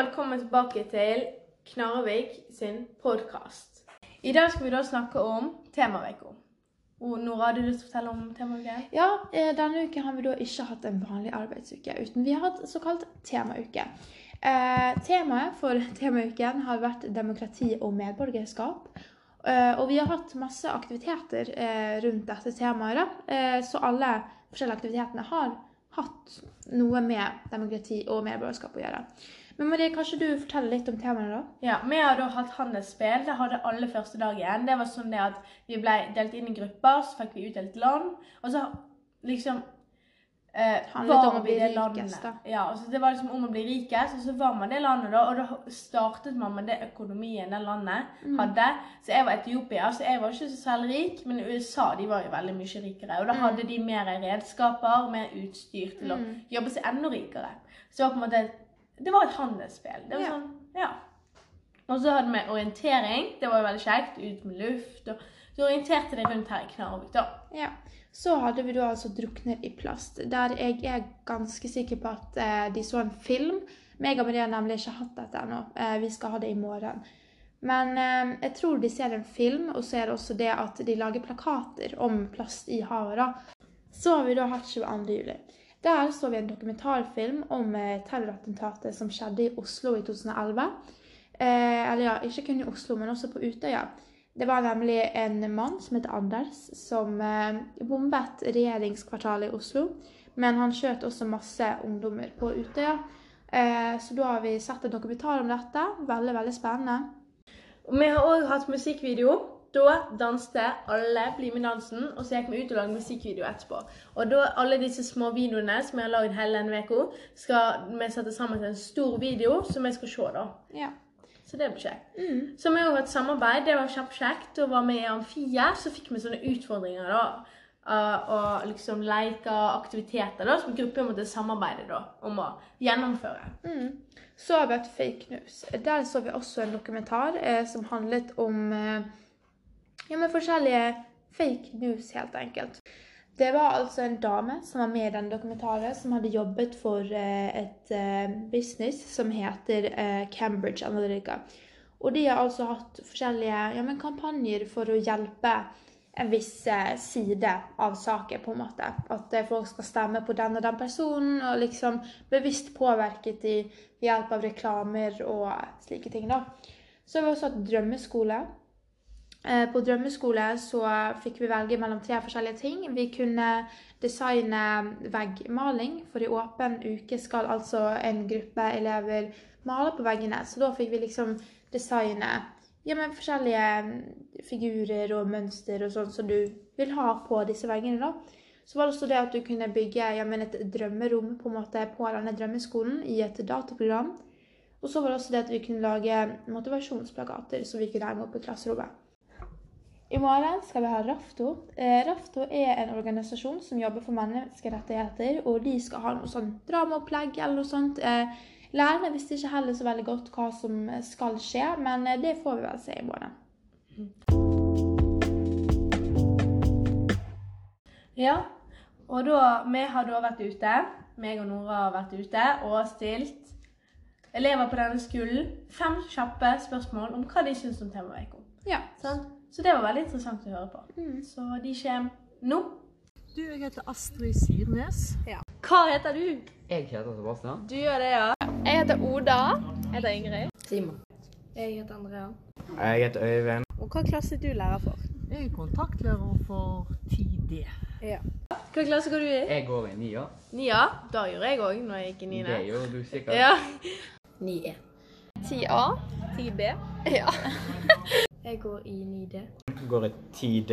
velkommen tilbake til Knarvik sin podkast. I dag skal vi da snakke om temauka. Nora, har du lyst til å fortelle om temauken? Ja, eh, denne uken har vi da ikke hatt en vanlig arbeidsuke, uten vi har hatt såkalt temauke. Eh, temaet for temauken har vært demokrati og medborgerskap. Eh, og vi har hatt masse aktiviteter eh, rundt dette temaet. Eh, så alle forskjellige aktivitetene har hatt noe med demokrati og medborgerskap å gjøre. Men Marie, kanskje du forteller litt om temaene, da? Ja, Vi har da hatt handelsspill. Det hadde alle første dagen. Det var sånn det at vi ble delt inn i grupper, så fikk vi utdelt land. Og så liksom eh, Handlet om å bli rikest, da. Ja, altså så Det var liksom om å bli rikest, og så var man det landet, da. Og da startet man med det økonomien det landet Mm. hadde. Så jeg var Etiopia, så jeg var ikke så særlig rik. Men USA de var jo veldig mye rikere. Og da Mm. hadde de mer redskaper mer utstyr til å jobbe seg enda rikere. Så det var på en måte Det var et handelsspill. Det var Ja. sånn, ja. Og så hadde vi orientering. Det var jo veldig kjekt. Ut med luft. Og så orienterte de rundt her i Knarvik, da. Ja. Så hadde vi da altså 'Drukner i plast', der jeg er ganske sikker på at eh, de så en film. Meg og Maria har nemlig ikke hatt dette ennå. Eh, vi skal ha det i morgen. Men eh, jeg tror de ser en film, og så er det også det at de lager plakater om plast i havet. da. Så har vi da hatt 22. juli. Der så vi en dokumentarfilm om eh, terrorattentatet som skjedde i Oslo i 2011. Eh, eller ja, ikke kun i Oslo, men også på Utøya. Det var nemlig en mann som heter Anders, som eh, bombet regjeringskvartalet i Oslo. Men han skjøt også masse ungdommer på Utøya. Eh, så da har vi sett en dokumentar om dette. Veldig, veldig spennende. Vi har òg hatt musikkvideo. Da danste alle Bli med dansen, og så gikk vi ut og lagde musikkvideo etterpå. Og da alle disse små videoene som vi har lagd hele denne uka, skal vi sette sammen til en stor video som vi skal se, da. Ja. Så det blir kjekt. Så vi har hatt samarbeid. Det var kjempekjekt. Da var vi i Amfie, så fikk vi sånne utfordringer, da. Uh, og liksom leker, aktiviteter, da, som gruppen måtte samarbeide da, om å gjennomføre. Mm. Så har vi hatt fake news. Der så vi også en dokumentar eh, som handlet om eh, ja, med forskjellige fake news, helt enkelt. Det var altså en dame som var med i den dokumentaren, som hadde jobbet for eh, et eh, business som heter eh, Cambridge Analytica. Og de har altså hatt forskjellige ja, men kampanjer for å hjelpe en viss side av saken, på en måte. At folk skal stemme på den og den personen, og liksom bevisst påvirket i hjelp av reklamer og slike ting, da. Så har vi også hatt drømmeskole. Eh, På drømmeskole så fikk vi velge mellom tre forskjellige ting. Vi kunne designe veggmaling, for i åpen uke skal altså en gruppe elever male på veggene. Så da fikk vi liksom designe ja, men forskjellige mm, figurer og mønster og sånn som du vil ha på disse veggene. da. Så var det også det at du kunne bygge ja, men et drømmerom på en måte på denne drømmeskolen i et dataprogram. Og så var det også det at vi kunne lage motivasjonsplakater som vi kunne henge opp i klasserommet. I morgen skal vi ha Rafto. Eh, Rafto er en organisasjon som jobber for menneskerettigheter, og de skal ha noe sånn dramaopplegg eller noe sånt. Eh, lærerne visste ikke heller så veldig godt hva som skal skje, men eh, det får vi vel se i morgen. Ja, og da, vi har da vært ute, meg og Nora har vært ute og stilt elever på denne skolen fem kjappe spørsmål om hva de syns om temauka. Ja. Sant? Så det var veldig interessant å høre på. Så de kommer nå. Du, jeg heter Astrid Sirnes. Hva heter du? Jeg heter Sebastian. Du gjør det, ja. Jeg heter Oda. Jeg heter Ingrid. Simon. Jeg heter Andrea. Jeg heter Øyvind. Og hva klasse er du lærer for? Jeg er kontaktlærer for 10D. Ja. Hva klasse går du i? Jeg går i 9A. 9A? Da gjorde jeg òg når jeg gikk i 9. Det gjør du sikkert. Ja. 9E. 10A. 10B. Ja. jeg går i 9D. går i 10D.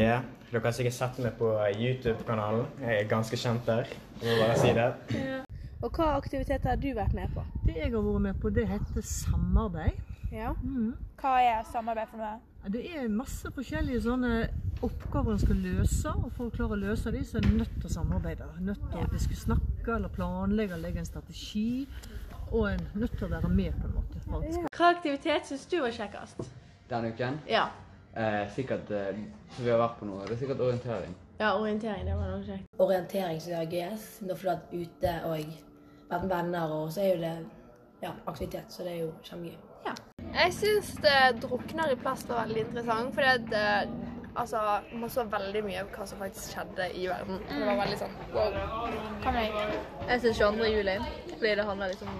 Dere har sikkert sett meg på YouTube-kanalen. Jeg er ganske kjent der. Jeg må bare si det. Ja. Og hva aktiviteter har du vært med på? Det jeg har vært med på, det heter samarbeid. Ja. Mm. Hva er samarbeid for noe? Det er masse forskjellige sånne oppgaver en skal løse, og for å klare å løse dem, så er en nødt til å samarbeide. Nødt til å snakke eller planlegge, legge en strategi. Og en nødt til å være med, på en måte. skal- Hva aktivitet syns du var kjekkest? Denne uken. Ja. Eh, sikkert eh, Så vi har vært på noe. Det er sikkert orientering. Ja, orientering. Det var noe kjekt. Orientering som jeg er GS. Nå får du vært ute og vært med venner, og så er jo det ja, aktivitet, så det er jo kjempegøy. Jeg syns det drukner i plast var veldig interessant, fordi at eh, altså, man så veldig mye av hva som faktisk skjedde i verden. Det var veldig sånn wow. Hva med deg? Jeg syns 22. juli, fordi det handler liksom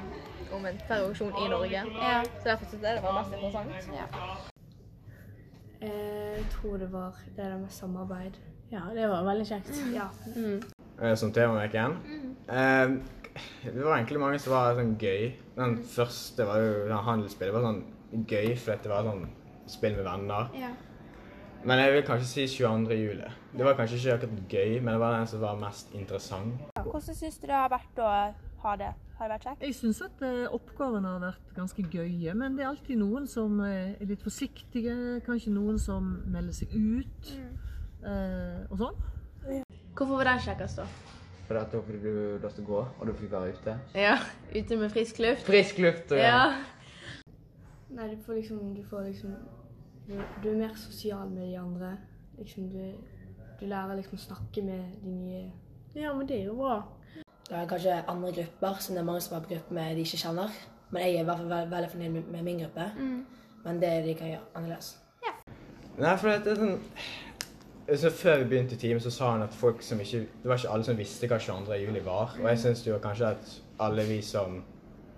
om en terroraksjon i Norge. Ja. Så derfor syns jeg det var mest interessant. Jeg tror det var det der med samarbeid. Ja, det var veldig kjekt. Ja. Mm. Som temaveken. Eh, det var egentlig mange som var sånn gøy. Den første var jo den handelsspillet. Det var sånn gøy fordi det var sånn spill med venner. Ja. Men jeg vil kanskje si 22. juli. Det var kanskje ikke akkurat gøy, men det var den som var mest interessant. Hvordan syns du det har vært å ha det? Har det vært kjekt? Jeg syns at eh, oppgavene har vært ganske gøye, men det er alltid noen som eh, er litt forsiktige. Kanskje noen som melder seg ut. Mm. og sånn. Hvorfor var den kjekkest, da? For at da fikk du lov til å gå, og du fikk være ute. Ja, ute med frisk luft. Frisk luft og Ja. Nei, du får liksom Du, får liksom, du, du er mer sosial med de andre. Liksom, du, du lærer liksom å snakke med de nye ja, men det er jo bra. Det er kanskje andre grupper, som det er mange som er på gruppe med de ikke kjenner. Men jeg er i hvert fall veldig, veldig fornøyd med, med min gruppe. Men det de kan gjøre annerledes. Nei, for det er sånn så Før vi begynte i teamet, så sa han at folk som ikke Det var ikke alle som visste hva 22. juli var. Og jeg syns kanskje at alle vi som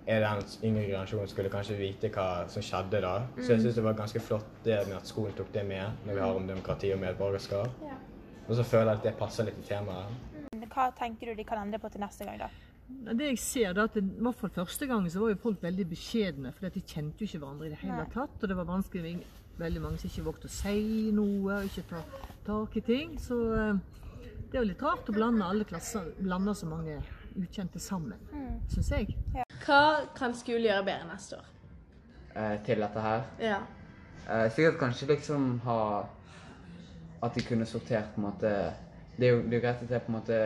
er den yngre generasjonen, skulle kanskje vite hva som skjedde da. Så jeg syns det var ganske flott det med at skolen tok det med når vi har om demokrati og medborgerskap. Ja. Og så føler jeg at det passer litt i temaet. Hva tenker du de kan endre på til neste gang, da? Det jeg ser da, at det, i hvert fall Første gang så var jo folk veldig beskjedne, for de kjente jo ikke hverandre i det hele Nei. tatt. Og det var vanskelig, veldig mange som ikke vågte å si noe, og ikke ta tak i ting. Så eh, det er jo litt rart å blande alle klasser, blande så mange ukjente sammen, Mm. syns jeg. Hva kan skolen gjøre bedre neste år? eh, til dette her. Ja. Eh, sikkert kanskje liksom ha At de kunne sortert på en måte Det er jo det er greit at det er på en måte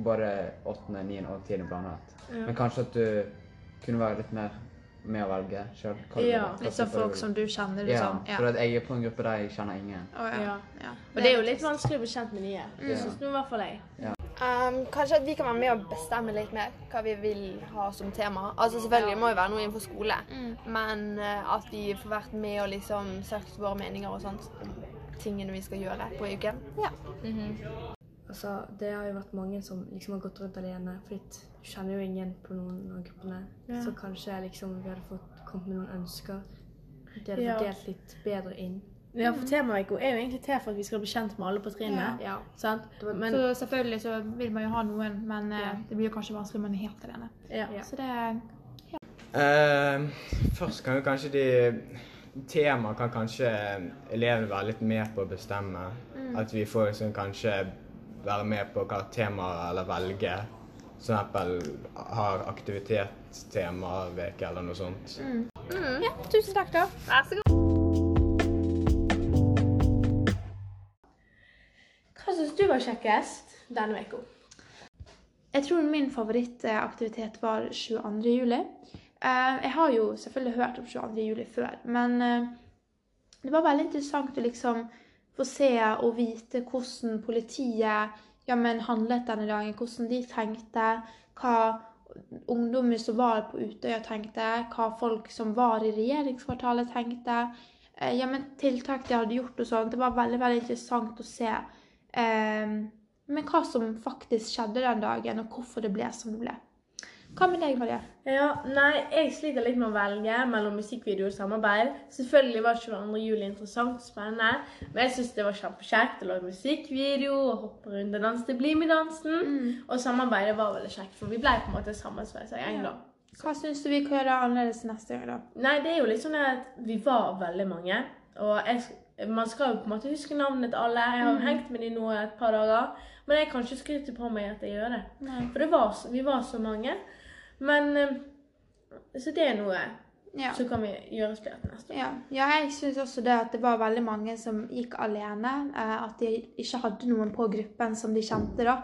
både åttende, niende og tiende blandet. Men kanskje at du kunne være litt mer med å velge sjøl. Ja, Litt sånn folk som du kjenner, Ja, liksom. for at jeg er på en gruppe der jeg kjenner ingen. Oh, ja. Ja. ja. Og det er jo litt vanskelig å bli kjent med nye. Mm. Synes syns nå i hvert fall jeg. Um, kanskje at vi kan være med og bestemme litt mer hva vi vil ha som tema. Altså Selvfølgelig må jo være noe innenfor skole, men uh, at vi får vært med og liksom sagt våre meninger og sånt tingene vi skal gjøre på uken. Altså, det har jo vært mange som liksom har gått rundt alene, for du kjenner jo ingen på noen av gruppene. Så kanskje liksom vi hadde fått kommet med noen ønsker. Det hadde Ja. delt litt bedre inn. Ja, for Temaveka er jo egentlig til for at vi skal bli kjent med alle på trinnet. Ja. Sant? Men Så selvfølgelig så vil man jo ha noen, men eh, Ja. det blir jo kanskje vanskelig om man er helt alene. ja. Ja. Så det Eh, først kan jo kanskje de Temaet kan kanskje elevene være litt med på å bestemme. At vi får liksom kanskje være med på hva tema eller velge. Som eksempel har aktivitetstema-veke eller noe sånt. Ja, tusen takk, da. Vær så god. Hva syns du var kjekkest denne uka? Jeg tror min favorittaktivitet var 22. juli. Eh, Jeg har jo selvfølgelig hørt om 22. juli før, men eh, det var veldig interessant å liksom få se og vite hvordan politiet ja, men handlet denne dagen, hvordan de tenkte, hva ungdommer som var på Utøya tenkte, hva folk som var i regjeringskvartalet tenkte, eh, ja, men tiltak de hadde gjort og sånn. Det var veldig, veldig interessant å se eh, men hva som faktisk skjedde den dagen, og hvorfor det ble som det ble. Hva med deg, Maria? Ja, nei, Jeg sliter litt med å velge mellom musikkvideo og samarbeid. Selvfølgelig var 22. juli interessant og spennende, men jeg syns det var kjempekjekt å lage musikkvideo og hoppe rundt og danse til Bli med-dansen. Og samarbeidet var veldig kjekt, for vi ble på en måte sammensveisa gjeng, da. Hva syns du vi kan gjøre annerledes neste gang, da? Nei, det er jo litt sånn at vi var veldig mange. Og jeg, man skal jo på en måte huske navnet til alle. Jeg har hengt med dem nå et par dager. Men jeg kan ikke skryte på meg at jeg gjør det. Nei. For det var, vi var så mange. Men eh, Så det er noe Ja. så kan vi gjøre til neste år. Ja, ja jeg syns også det at det var veldig mange som gikk alene. Eh, at de ikke hadde noen på gruppen som de kjente, da.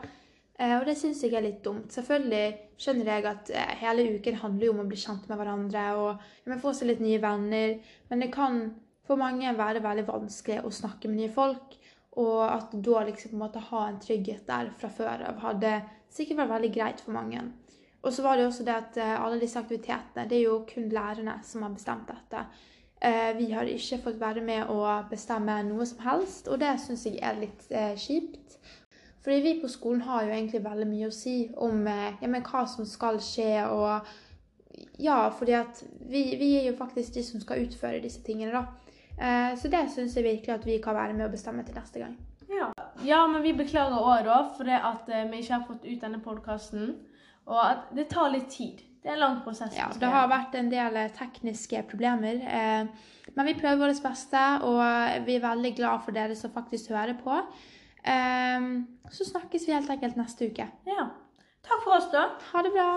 Eh, og det syns jeg er litt dumt. Selvfølgelig skjønner jeg at hele uken handler jo om å bli kjent med hverandre og få seg litt nye venner. Men det kan for mange være veldig vanskelig å snakke med nye folk. Og at da liksom på en måte ha en trygghet der fra før av hadde sikkert vært veldig greit for mange. Og så var det også det at eh, alle disse aktivitetene, det er jo kun lærerne som har bestemt dette. Eh, vi har ikke fått være med å bestemme noe som helst, og det syns jeg er litt eh, kjipt. Fordi vi på skolen har jo egentlig veldig mye å si om ja, hva som skal skje, og ja, fordi at vi, vi er jo faktisk de som skal utføre disse tingene, da. Eh, så det syns jeg virkelig at vi kan være med å bestemme til neste gang. Ja. ja, men vi beklager òg, da, for det at eh, vi ikke har fått ut denne podkasten. Og at det tar litt tid. Det er en lang prosess. Ja, det har vært en del eh, tekniske problemer. Men vi prøver vårt beste, og vi er veldig glad for dere som faktisk hører på. Så snakkes vi helt enkelt neste uke. Ja. Takk for oss, da. Ha det bra.